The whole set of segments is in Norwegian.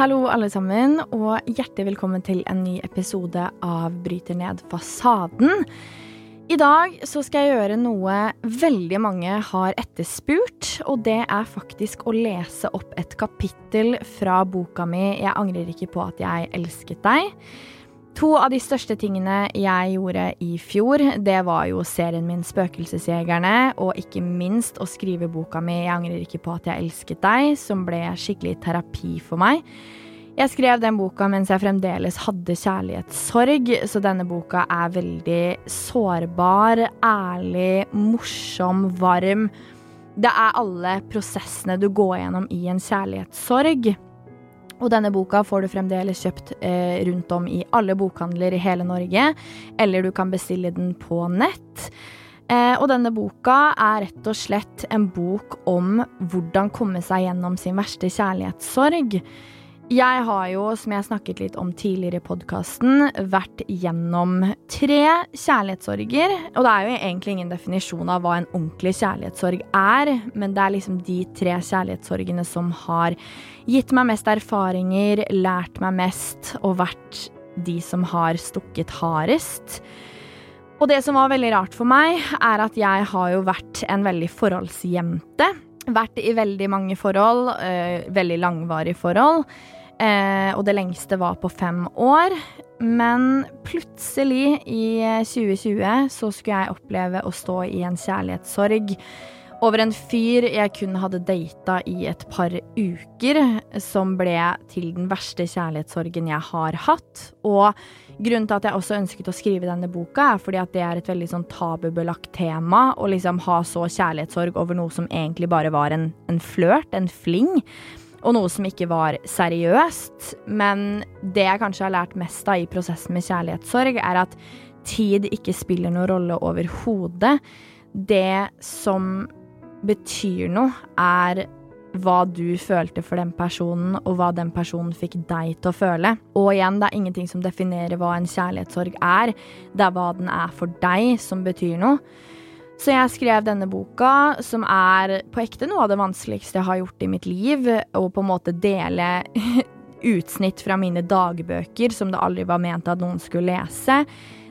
Hallo, alle sammen, og hjertelig velkommen til en ny episode av Bryter ned fasaden. I dag så skal jeg gjøre noe veldig mange har etterspurt, og det er faktisk å lese opp et kapittel fra boka mi 'Jeg angrer ikke på at jeg elsket deg'. To av de største tingene jeg gjorde i fjor, det var jo serien min 'Spøkelsesjegerne', og ikke minst å skrive boka mi 'Jeg angrer ikke på at jeg elsket deg', som ble skikkelig terapi for meg. Jeg skrev den boka mens jeg fremdeles hadde kjærlighetssorg, så denne boka er veldig sårbar, ærlig, morsom, varm. Det er alle prosessene du går gjennom i en kjærlighetssorg. Og denne boka får du fremdeles kjøpt eh, rundt om i alle bokhandler i hele Norge, eller du kan bestille den på nett. Eh, og denne boka er rett og slett en bok om hvordan komme seg gjennom sin verste kjærlighetssorg. Jeg har jo, som jeg snakket litt om tidligere i podkasten, vært gjennom tre kjærlighetssorger. Og det er jo egentlig ingen definisjon av hva en ordentlig kjærlighetssorg er, men det er liksom de tre kjærlighetssorgene som har gitt meg mest erfaringer, lært meg mest og vært de som har stukket hardest. Og det som var veldig rart for meg, er at jeg har jo vært en veldig forholdsjente. Vært i veldig mange forhold, øh, veldig langvarige forhold. Eh, og det lengste var på fem år. Men plutselig, i 2020, så skulle jeg oppleve å stå i en kjærlighetssorg over en fyr jeg kun hadde data i et par uker, som ble til den verste kjærlighetssorgen jeg har hatt. Og grunnen til at jeg også ønsket å skrive denne boka, er fordi at det er et veldig sånn tabubelagt tema å liksom ha så kjærlighetssorg over noe som egentlig bare var en, en flørt, en fling og noe som ikke var seriøst. Men det jeg kanskje har lært mest av i prosessen med kjærlighetssorg, er at tid ikke spiller noen rolle overhodet. Det som betyr noe, er hva du følte for den personen, og hva den personen fikk deg til å føle. Og igjen, det er ingenting som definerer hva en kjærlighetssorg er. Det er hva den er for deg, som betyr noe. Så jeg skrev denne boka, som er på ekte noe av det vanskeligste jeg har gjort i mitt liv. Å på en måte dele utsnitt fra mine dagbøker som det aldri var ment at noen skulle lese.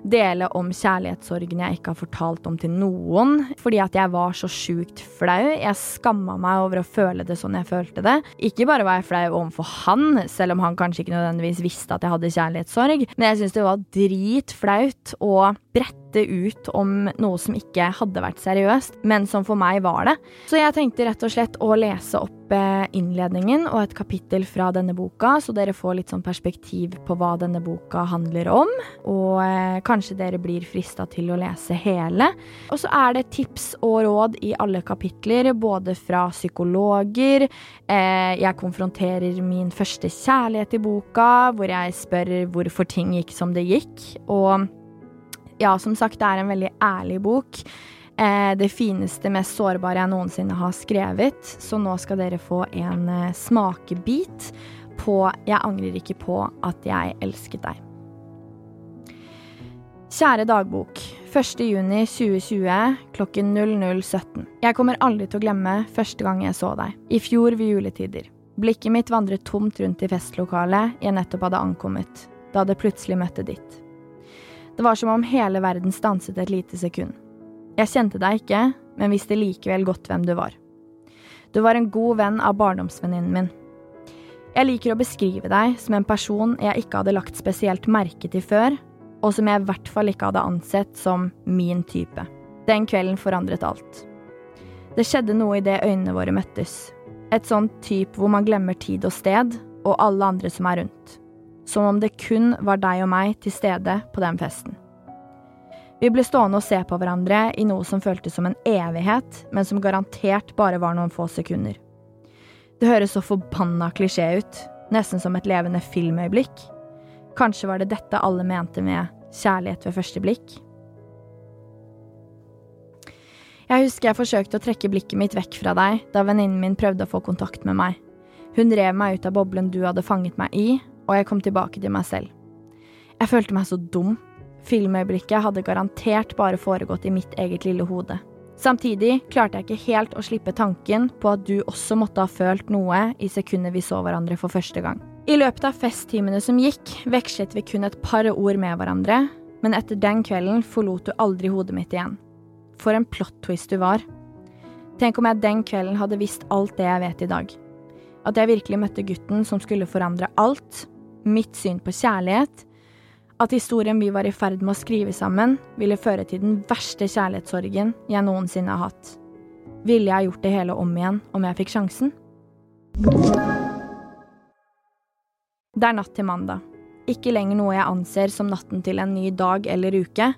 Dele om kjærlighetssorgen jeg ikke har fortalt om til noen. Fordi at jeg var så sjukt flau. Jeg skamma meg over å føle det sånn jeg følte det. Ikke bare var jeg flau overfor han, selv om han kanskje ikke nødvendigvis visste at jeg hadde kjærlighetssorg, men jeg syntes det var dritflaut å brette ut om noe som ikke hadde vært seriøst, men som for meg var det. Så jeg tenkte rett og slett å lese opp eh, innledningen og et kapittel fra denne boka, så dere får litt sånn perspektiv på hva denne boka handler om. Og eh, kanskje dere blir frista til å lese hele. Og så er det tips og råd i alle kapitler, både fra psykologer. Eh, jeg konfronterer min første kjærlighet i boka, hvor jeg spør hvorfor ting gikk som det gikk. Og ja, som sagt, det er en veldig ærlig bok. Eh, det fineste, mest sårbare jeg noensinne har skrevet. Så nå skal dere få en eh, smakebit på 'Jeg angrer ikke på at jeg elsket deg'. Kjære dagbok. 1.6.2020 klokken 00.17. Jeg kommer aldri til å glemme første gang jeg så deg. I fjor ved juletider. Blikket mitt vandret tomt rundt i festlokalet jeg nettopp hadde ankommet, da det plutselig møtte ditt. Det var som om hele verden stanset et lite sekund. Jeg kjente deg ikke, men visste likevel godt hvem du var. Du var en god venn av barndomsvenninnen min. Jeg liker å beskrive deg som en person jeg ikke hadde lagt spesielt merke til før, og som jeg i hvert fall ikke hadde ansett som min type. Den kvelden forandret alt. Det skjedde noe idet øynene våre møttes. Et sånt type hvor man glemmer tid og sted, og alle andre som er rundt som om det kun var deg og meg til stede på den festen. Vi ble stående og se på hverandre i noe som føltes som en evighet, men som garantert bare var noen få sekunder. Det høres så forbanna klisjé ut, nesten som et levende filmøyeblikk. Kanskje var det dette alle mente med kjærlighet ved første blikk? Jeg husker jeg forsøkte å trekke blikket mitt vekk fra deg da venninnen min prøvde å få kontakt med meg. Hun rev meg ut av boblen du hadde fanget meg i, og jeg kom tilbake til meg selv. Jeg følte meg så dum. Filmøyeblikket hadde garantert bare foregått i mitt eget lille hode. Samtidig klarte jeg ikke helt å slippe tanken på at du også måtte ha følt noe i sekundet vi så hverandre for første gang. I løpet av festtimene som gikk, vekslet vi kun et par ord med hverandre, men etter den kvelden forlot du aldri hodet mitt igjen. For en plot twist du var. Tenk om jeg den kvelden hadde visst alt det jeg vet i dag. At jeg virkelig møtte gutten som skulle forandre alt, mitt syn på kjærlighet, at historien vi var i ferd med å skrive sammen, ville føre til den verste kjærlighetssorgen jeg noensinne har hatt. Ville jeg gjort det hele om igjen om jeg fikk sjansen? Det er natt til mandag. Ikke lenger noe jeg anser som natten til en ny dag eller uke.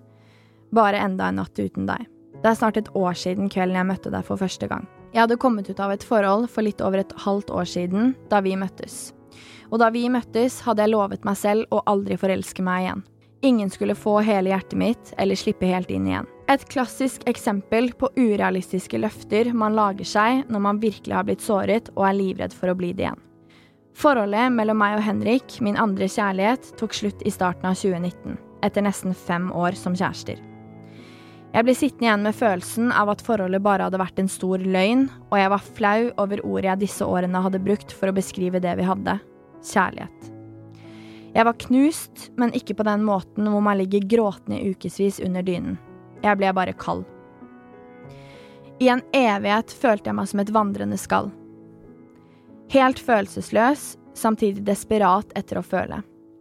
Bare enda en natt uten deg. Det er snart et år siden kvelden jeg møtte deg for første gang. Jeg hadde kommet ut av et forhold for litt over et halvt år siden, da vi møttes. Og da vi møttes, hadde jeg lovet meg selv å aldri forelske meg igjen. Ingen skulle få hele hjertet mitt, eller slippe helt inn igjen. Et klassisk eksempel på urealistiske løfter man lager seg når man virkelig har blitt såret og er livredd for å bli det igjen. Forholdet mellom meg og Henrik, min andre kjærlighet, tok slutt i starten av 2019, etter nesten fem år som kjærester. Jeg ble sittende igjen med følelsen av at forholdet bare hadde vært en stor løgn, og jeg var flau over ordet jeg disse årene hadde brukt for å beskrive det vi hadde kjærlighet. Jeg var knust, men ikke på den måten hvor man ligger gråtende i ukevis under dynen. Jeg ble bare kald. I en evighet følte jeg meg som et vandrende skall. Helt følelsesløs, samtidig desperat etter å føle.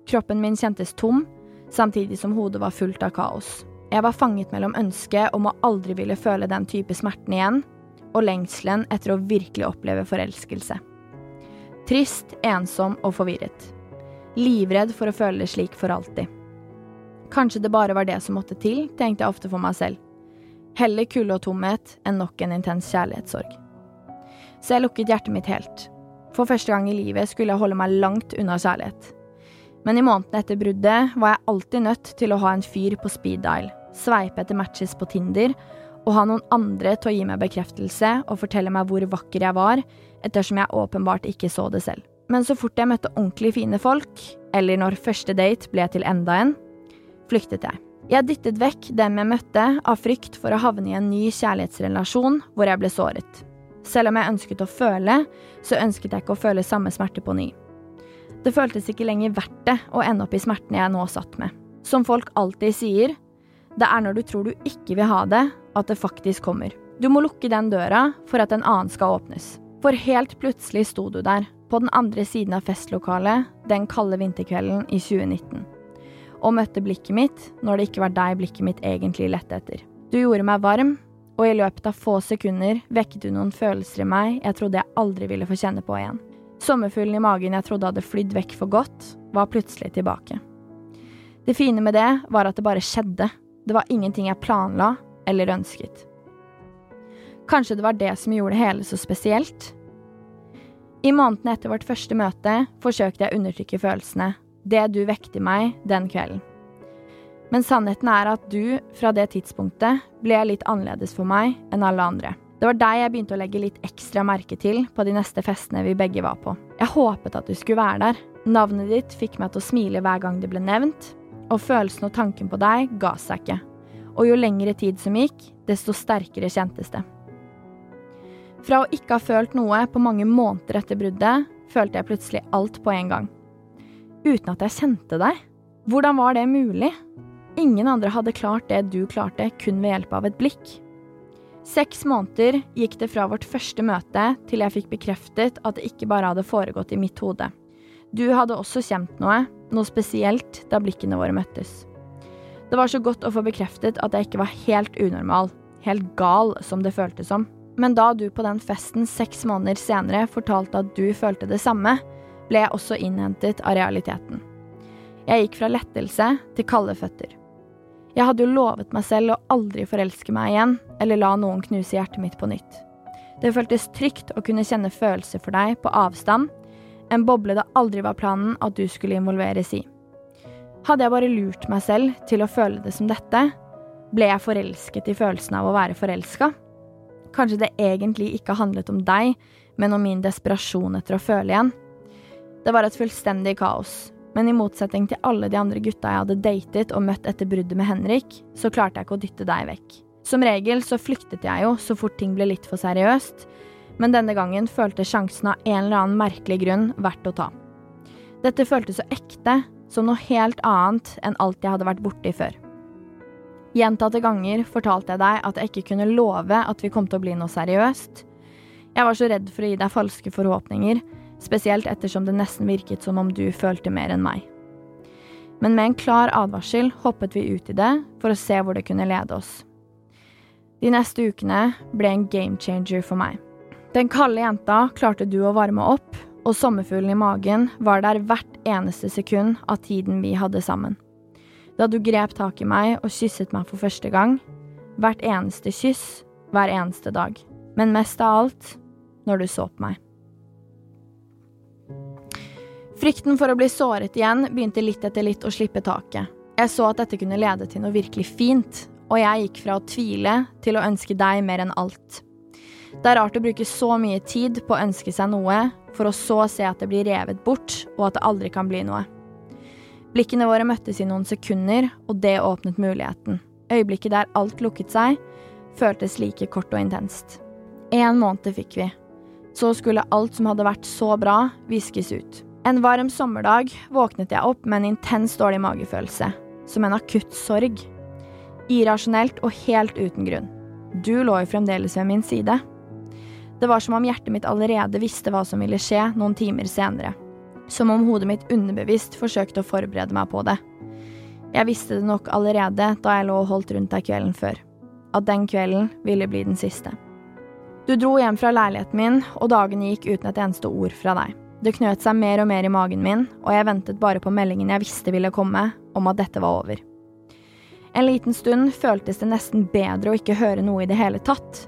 Kroppen min kjentes tom, samtidig som hodet var fullt av kaos. Jeg var fanget mellom ønsket om å aldri ville føle den type smerten igjen, og lengselen etter å virkelig oppleve forelskelse. Trist, ensom og forvirret. Livredd for å føle det slik for alltid. Kanskje det bare var det som måtte til, tenkte jeg ofte for meg selv. Heller kulde og tomhet enn nok en intens kjærlighetssorg. Så jeg lukket hjertet mitt helt. For første gang i livet skulle jeg holde meg langt unna kjærlighet. Men i månedene etter bruddet var jeg alltid nødt til å ha en fyr på speed dial, sveipe etter matches på Tinder og ha noen andre til å gi meg bekreftelse og fortelle meg hvor vakker jeg var, ettersom jeg åpenbart ikke så det selv. Men så fort jeg møtte ordentlig fine folk, eller når første date ble til enda en, flyktet jeg. Jeg dyttet vekk dem jeg møtte av frykt for å havne i en ny kjærlighetsrelasjon hvor jeg ble såret. Selv om jeg ønsket å føle, så ønsket jeg ikke å føle samme smerte på ny. Det føltes ikke lenger verdt det å ende opp i smertene jeg nå satt med. Som folk alltid sier, det er når du tror du ikke vil ha det, at det faktisk kommer. Du må lukke den døra for at en annen skal åpnes. For helt plutselig sto du der, på den andre siden av festlokalet den kalde vinterkvelden i 2019, og møtte blikket mitt når det ikke var deg blikket mitt egentlig lette etter. Du gjorde meg varm, og i løpet av få sekunder vekket hun noen følelser i meg jeg trodde jeg aldri ville få kjenne på igjen. Sommerfuglen i magen jeg trodde hadde flydd vekk for godt, var plutselig tilbake. Det fine med det var at det bare skjedde. Det var ingenting jeg planla eller ønsket. Kanskje det var det som gjorde det hele så spesielt? I månedene etter vårt første møte forsøkte jeg å undertrykke følelsene, det du vekte meg den kvelden. Men sannheten er at du, fra det tidspunktet, ble litt annerledes for meg enn alle andre. Det var deg jeg begynte å legge litt ekstra merke til på de neste festene vi begge var på. Jeg håpet at du skulle være der. Navnet ditt fikk meg til å smile hver gang det ble nevnt, og følelsen og tanken på deg ga seg ikke. Og jo lengre tid som gikk, desto sterkere kjentes det. Fra å ikke ha følt noe på mange måneder etter bruddet, følte jeg plutselig alt på en gang. Uten at jeg kjente deg. Hvordan var det mulig? Ingen andre hadde klart det du klarte kun ved hjelp av et blikk. Seks måneder gikk det fra vårt første møte til jeg fikk bekreftet at det ikke bare hadde foregått i mitt hode. Du hadde også kjent noe, noe spesielt, da blikkene våre møttes. Det var så godt å få bekreftet at jeg ikke var helt unormal, helt gal som det føltes som. Men da du på den festen seks måneder senere fortalte at du følte det samme, ble jeg også innhentet av realiteten. Jeg gikk fra lettelse til kalde føtter. Jeg hadde jo lovet meg selv å aldri forelske meg igjen, eller la noen knuse hjertet mitt på nytt. Det føltes trygt å kunne kjenne følelser for deg på avstand, en boble det aldri var planen at du skulle involveres i. Hadde jeg bare lurt meg selv til å føle det som dette, ble jeg forelsket i følelsen av å være forelska? Kanskje det egentlig ikke handlet om deg, men om min desperasjon etter å føle igjen? Det var et fullstendig kaos, men i motsetning til alle de andre gutta jeg hadde datet og møtt etter bruddet med Henrik, så klarte jeg ikke å dytte deg vekk. Som regel så flyktet jeg jo så fort ting ble litt for seriøst, men denne gangen følte sjansen av en eller annen merkelig grunn verdt å ta. Dette føltes så ekte, som noe helt annet enn alt jeg hadde vært borti før. Gjentatte ganger fortalte jeg deg at jeg ikke kunne love at vi kom til å bli noe seriøst. Jeg var så redd for å gi deg falske forhåpninger, spesielt ettersom det nesten virket som om du følte mer enn meg. Men med en klar advarsel hoppet vi ut i det for å se hvor det kunne lede oss. De neste ukene ble en game changer for meg. Den kalde jenta klarte du å varme opp, og sommerfuglen i magen var der hvert eneste sekund av tiden vi hadde sammen. Da du grep tak i meg og kysset meg for første gang, hvert eneste kyss, hver eneste dag. Men mest av alt når du så på meg. Frykten for å bli såret igjen begynte litt etter litt å slippe taket. Jeg så at dette kunne lede til noe virkelig fint, og jeg gikk fra å tvile til å ønske deg mer enn alt. Det er rart å bruke så mye tid på å ønske seg noe, for å så se at det blir revet bort, og at det aldri kan bli noe. Blikkene våre møttes i noen sekunder, og det åpnet muligheten. Øyeblikket der alt lukket seg, føltes like kort og intenst. En måned fikk vi. Så skulle alt som hadde vært så bra, viskes ut. En varm sommerdag våknet jeg opp med en intens dårlig magefølelse. Som en akutt sorg. Irrasjonelt og helt uten grunn. Du lå jo fremdeles ved min side. Det var som om hjertet mitt allerede visste hva som ville skje noen timer senere. Som om hodet mitt underbevisst forsøkte å forberede meg på det. Jeg visste det nok allerede da jeg lå og holdt rundt deg kvelden før. At den kvelden ville bli den siste. Du dro hjem fra leiligheten min, og dagen gikk uten et eneste ord fra deg. Det knøt seg mer og mer i magen min, og jeg ventet bare på meldingen jeg visste ville komme, om at dette var over. En liten stund føltes det nesten bedre å ikke høre noe i det hele tatt.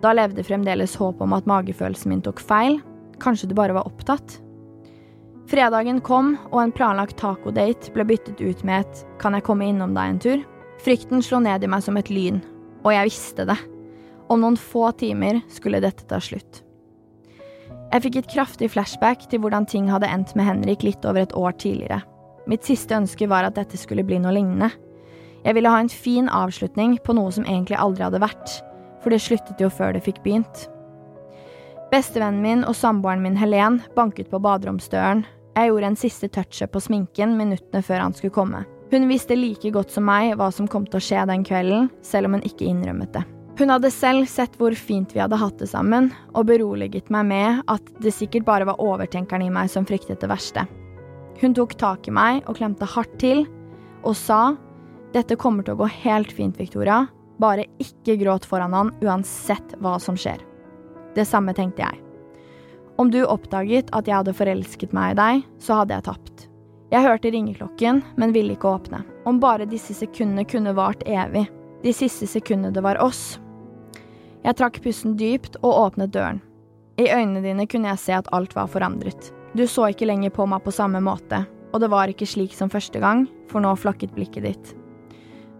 Da levde fremdeles håp om at magefølelsen min tok feil. Kanskje du bare var opptatt? Fredagen kom, og en planlagt tacodate ble byttet ut med et 'kan jeg komme innom deg en tur'? Frykten slo ned i meg som et lyn, og jeg visste det. Om noen få timer skulle dette ta slutt. Jeg fikk et kraftig flashback til hvordan ting hadde endt med Henrik litt over et år tidligere. Mitt siste ønske var at dette skulle bli noe lignende. Jeg ville ha en fin avslutning på noe som egentlig aldri hadde vært, for det sluttet jo før det fikk begynt. Bestevennen min og samboeren min Helen banket på baderomsdøren. Jeg gjorde en siste touch-up på sminken minuttene før han skulle komme. Hun visste like godt som meg hva som kom til å skje den kvelden, selv om hun ikke innrømmet det. Hun hadde selv sett hvor fint vi hadde hatt det sammen, og beroliget meg med at det sikkert bare var overtenkeren i meg som fryktet det verste. Hun tok tak i meg og klemte hardt til, og sa dette kommer til å gå helt fint, Victoria, bare ikke gråt foran han uansett hva som skjer. Det samme tenkte jeg. Om du oppdaget at jeg hadde forelsket meg i deg, så hadde jeg tapt. Jeg hørte ringeklokken, men ville ikke åpne. Om bare disse sekundene kunne vart evig. De siste sekundene det var oss, jeg trakk pusten dypt og åpnet døren. I øynene dine kunne jeg se at alt var forandret. Du så ikke lenger på meg på samme måte, og det var ikke slik som første gang, for nå flakket blikket ditt.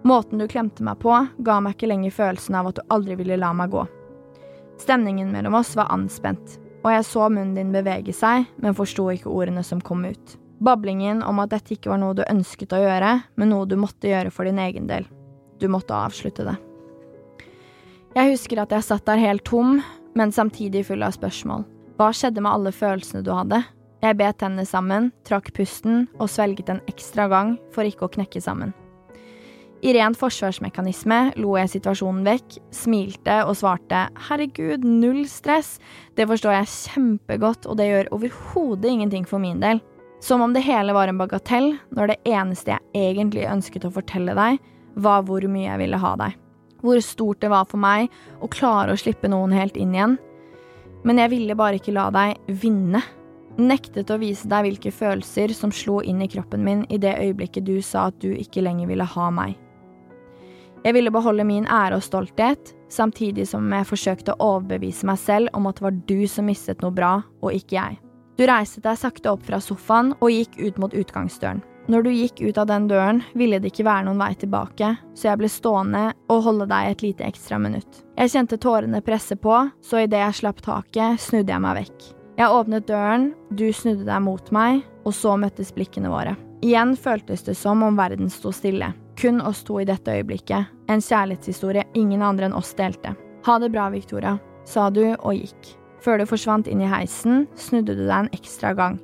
Måten du klemte meg på, ga meg ikke lenger følelsen av at du aldri ville la meg gå. Stemningen mellom oss var anspent, og jeg så munnen din bevege seg, men forsto ikke ordene som kom ut. Bablingen om at dette ikke var noe du ønsket å gjøre, men noe du måtte gjøre for din egen del. Du måtte avslutte det. Jeg husker at jeg satt der helt tom, men samtidig full av spørsmål. Hva skjedde med alle følelsene du hadde? Jeg bet tennene sammen, trakk pusten og svelget en ekstra gang for ikke å knekke sammen. I ren forsvarsmekanisme lo jeg situasjonen vekk, smilte og svarte herregud, null stress, det forstår jeg kjempegodt, og det gjør overhodet ingenting for min del. Som om det hele var en bagatell, når det eneste jeg egentlig ønsket å fortelle deg, var hvor mye jeg ville ha deg hvor stort det var for meg å klare å slippe noen helt inn igjen. Men jeg ville bare ikke la deg vinne. Nektet å vise deg hvilke følelser som slo inn i kroppen min i det øyeblikket du sa at du ikke lenger ville ha meg. Jeg ville beholde min ære og stolthet, samtidig som jeg forsøkte å overbevise meg selv om at det var du som mistet noe bra, og ikke jeg. Du reiste deg sakte opp fra sofaen og gikk ut mot utgangsdøren. Når du gikk ut av den døren, ville det ikke være noen vei tilbake, så jeg ble stående og holde deg et lite ekstra minutt. Jeg kjente tårene presse på, så idet jeg slapp taket, snudde jeg meg vekk. Jeg åpnet døren, du snudde deg mot meg, og så møttes blikkene våre. Igjen føltes det som om verden sto stille. Kun oss to i dette øyeblikket. En kjærlighetshistorie ingen andre enn oss delte. Ha det bra, Victoria, sa du og gikk. Før du forsvant inn i heisen, snudde du deg en ekstra gang.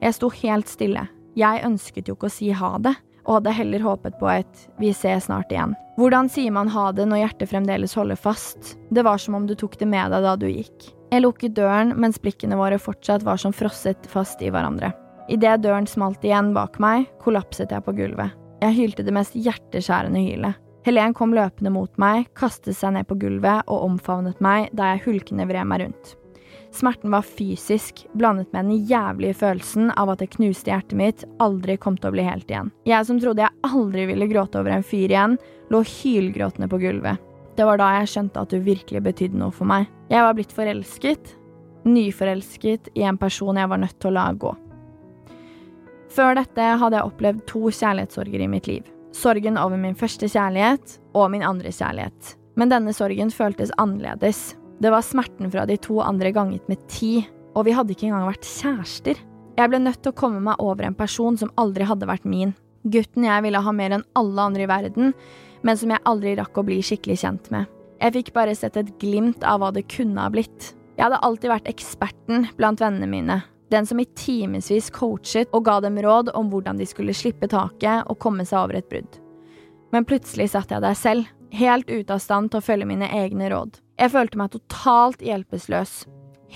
Jeg sto helt stille. Jeg ønsket jo ikke å si ha det, og hadde heller håpet på et vi ses snart igjen. Hvordan sier man ha det når hjertet fremdeles holder fast? Det var som om du tok det med deg da du gikk. Jeg lukket døren mens blikkene våre fortsatt var som frosset fast i hverandre. Idet døren smalt igjen bak meg, kollapset jeg på gulvet. Jeg hylte det mest hjerteskjærende hylet. Helen kom løpende mot meg, kastet seg ned på gulvet og omfavnet meg da jeg hulkende vred meg rundt. Smerten var fysisk, blandet med den jævlige følelsen av at det knuste hjertet mitt aldri kom til å bli helt igjen. Jeg som trodde jeg aldri ville gråte over en fyr igjen, lå hylgråtende på gulvet. Det var da jeg skjønte at du virkelig betydde noe for meg. Jeg var blitt forelsket, nyforelsket i en person jeg var nødt til å la gå. Før dette hadde jeg opplevd to kjærlighetssorger i mitt liv. Sorgen over min første kjærlighet og min andre kjærlighet. Men denne sorgen føltes annerledes. Det var smerten fra de to andre ganget med ti, og vi hadde ikke engang vært kjærester. Jeg ble nødt til å komme meg over en person som aldri hadde vært min. Gutten jeg ville ha mer enn alle andre i verden, men som jeg aldri rakk å bli skikkelig kjent med. Jeg fikk bare sett et glimt av hva det kunne ha blitt. Jeg hadde alltid vært eksperten blant vennene mine, den som i timevis coachet og ga dem råd om hvordan de skulle slippe taket og komme seg over et brudd. Men plutselig satt jeg der selv, helt ute av stand til å følge mine egne råd. Jeg følte meg totalt hjelpeløs.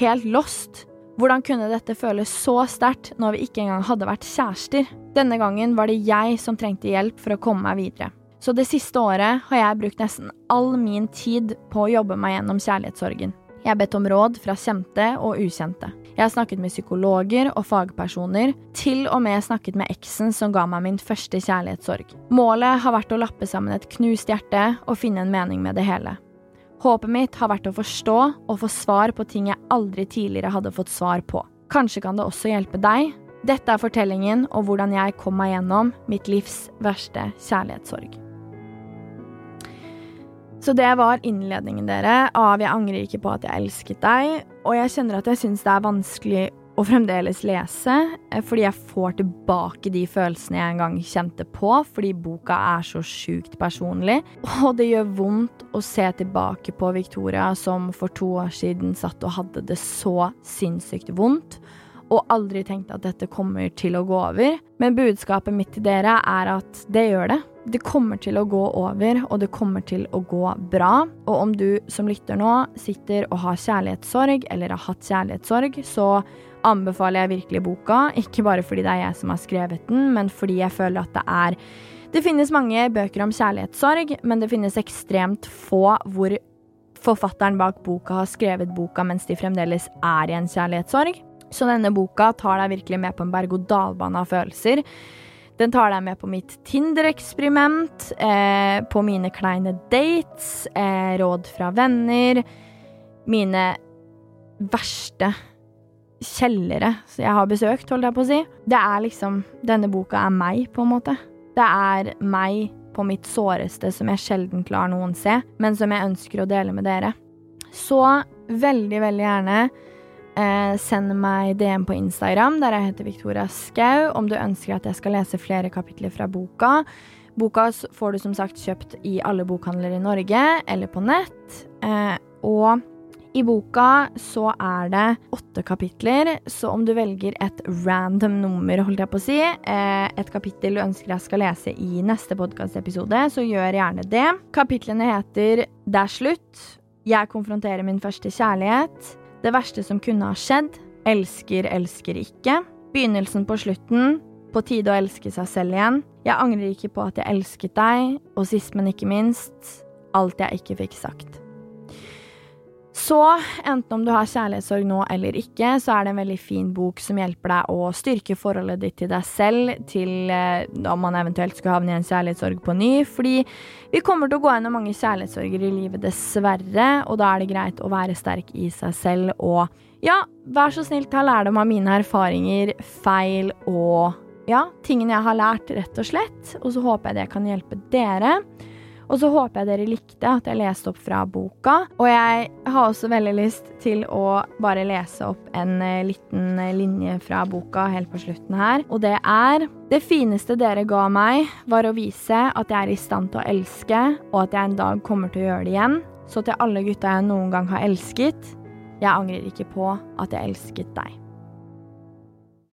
Helt lost. Hvordan kunne dette føles så sterkt når vi ikke engang hadde vært kjærester? Denne gangen var det jeg som trengte hjelp for å komme meg videre. Så det siste året har jeg brukt nesten all min tid på å jobbe meg gjennom kjærlighetssorgen. Jeg har bedt om råd fra kjente og ukjente. Jeg har snakket med psykologer og fagpersoner, til og med snakket med eksen som ga meg min første kjærlighetssorg. Målet har vært å lappe sammen et knust hjerte og finne en mening med det hele. Håpet mitt har vært å forstå og få svar på ting jeg aldri tidligere hadde fått svar på. Kanskje kan det også hjelpe deg? Dette er fortellingen om hvordan jeg kom meg gjennom mitt livs verste kjærlighetssorg. Så det var innledningen dere av 'Jeg angrer ikke på at jeg elsket deg'. Og jeg kjenner at jeg syns det er vanskelig å fremdeles lese, eh, fordi jeg får tilbake de følelsene jeg en gang kjente på, fordi boka er så sjukt personlig. Og det gjør vondt å se tilbake på Victoria som for to år siden satt og hadde det så sinnssykt vondt, og aldri tenkte at dette kommer til å gå over. Men budskapet mitt til dere er at det gjør det. Det kommer til å gå over, og det kommer til å gå bra. Og om du som lytter nå sitter og har kjærlighetssorg, eller har hatt kjærlighetssorg, så anbefaler jeg virkelig boka. Ikke bare fordi det er jeg som har skrevet den, men fordi jeg føler at det er Det finnes mange bøker om kjærlighetssorg, men det finnes ekstremt få hvor forfatteren bak boka har skrevet boka mens de fremdeles er i en kjærlighetssorg. Så denne boka tar deg virkelig med på en berg-og-dal-bane av følelser. Den tar deg med på mitt Tinder-eksperiment, eh, på mine kleine dates, eh, råd fra venner, mine verste kjellere jeg har besøkt, holdt jeg på å si. Det er liksom Denne boka er meg, på en måte. Det er meg på mitt såreste som jeg sjelden lar noen se, men som jeg ønsker å dele med dere. Så veldig, veldig gjerne Eh, send meg DM på Instagram, der jeg heter Victoria Skau, om du ønsker at jeg skal lese flere kapitler fra boka. Boka får du som sagt kjøpt i alle bokhandler i Norge eller på nett. Eh, og i boka så er det åtte kapitler, så om du velger et random nummer, holdt jeg på å si, eh, et kapittel du ønsker jeg skal lese i neste podkastepisode, så gjør gjerne det. Kapitlene heter Det er slutt, Jeg konfronterer min første kjærlighet, det verste som kunne ha skjedd. Elsker, elsker ikke. Begynnelsen på slutten. På tide å elske seg selv igjen. Jeg angrer ikke på at jeg elsket deg. Og sist, men ikke minst, alt jeg ikke fikk sagt. Så enten om du har kjærlighetssorg nå eller ikke, så er det en veldig fin bok som hjelper deg å styrke forholdet ditt til deg selv, til eh, om man eventuelt skulle havne i en kjærlighetssorg på ny. Fordi vi kommer til å gå gjennom mange kjærlighetssorger i livet, dessverre, og da er det greit å være sterk i seg selv og ja, vær så snill, ta lærdom av mine erfaringer, feil og ja, tingene jeg har lært, rett og slett. Og så håper jeg det kan hjelpe dere. Og så håper jeg dere likte at jeg leste opp fra boka. Og jeg har også veldig lyst til å bare lese opp en eh, liten eh, linje fra boka helt på slutten her. Og det er Det fineste dere ga meg, var å vise at jeg er i stand til å elske, og at jeg en dag kommer til å gjøre det igjen. Så til alle gutta jeg noen gang har elsket, jeg angrer ikke på at jeg elsket deg.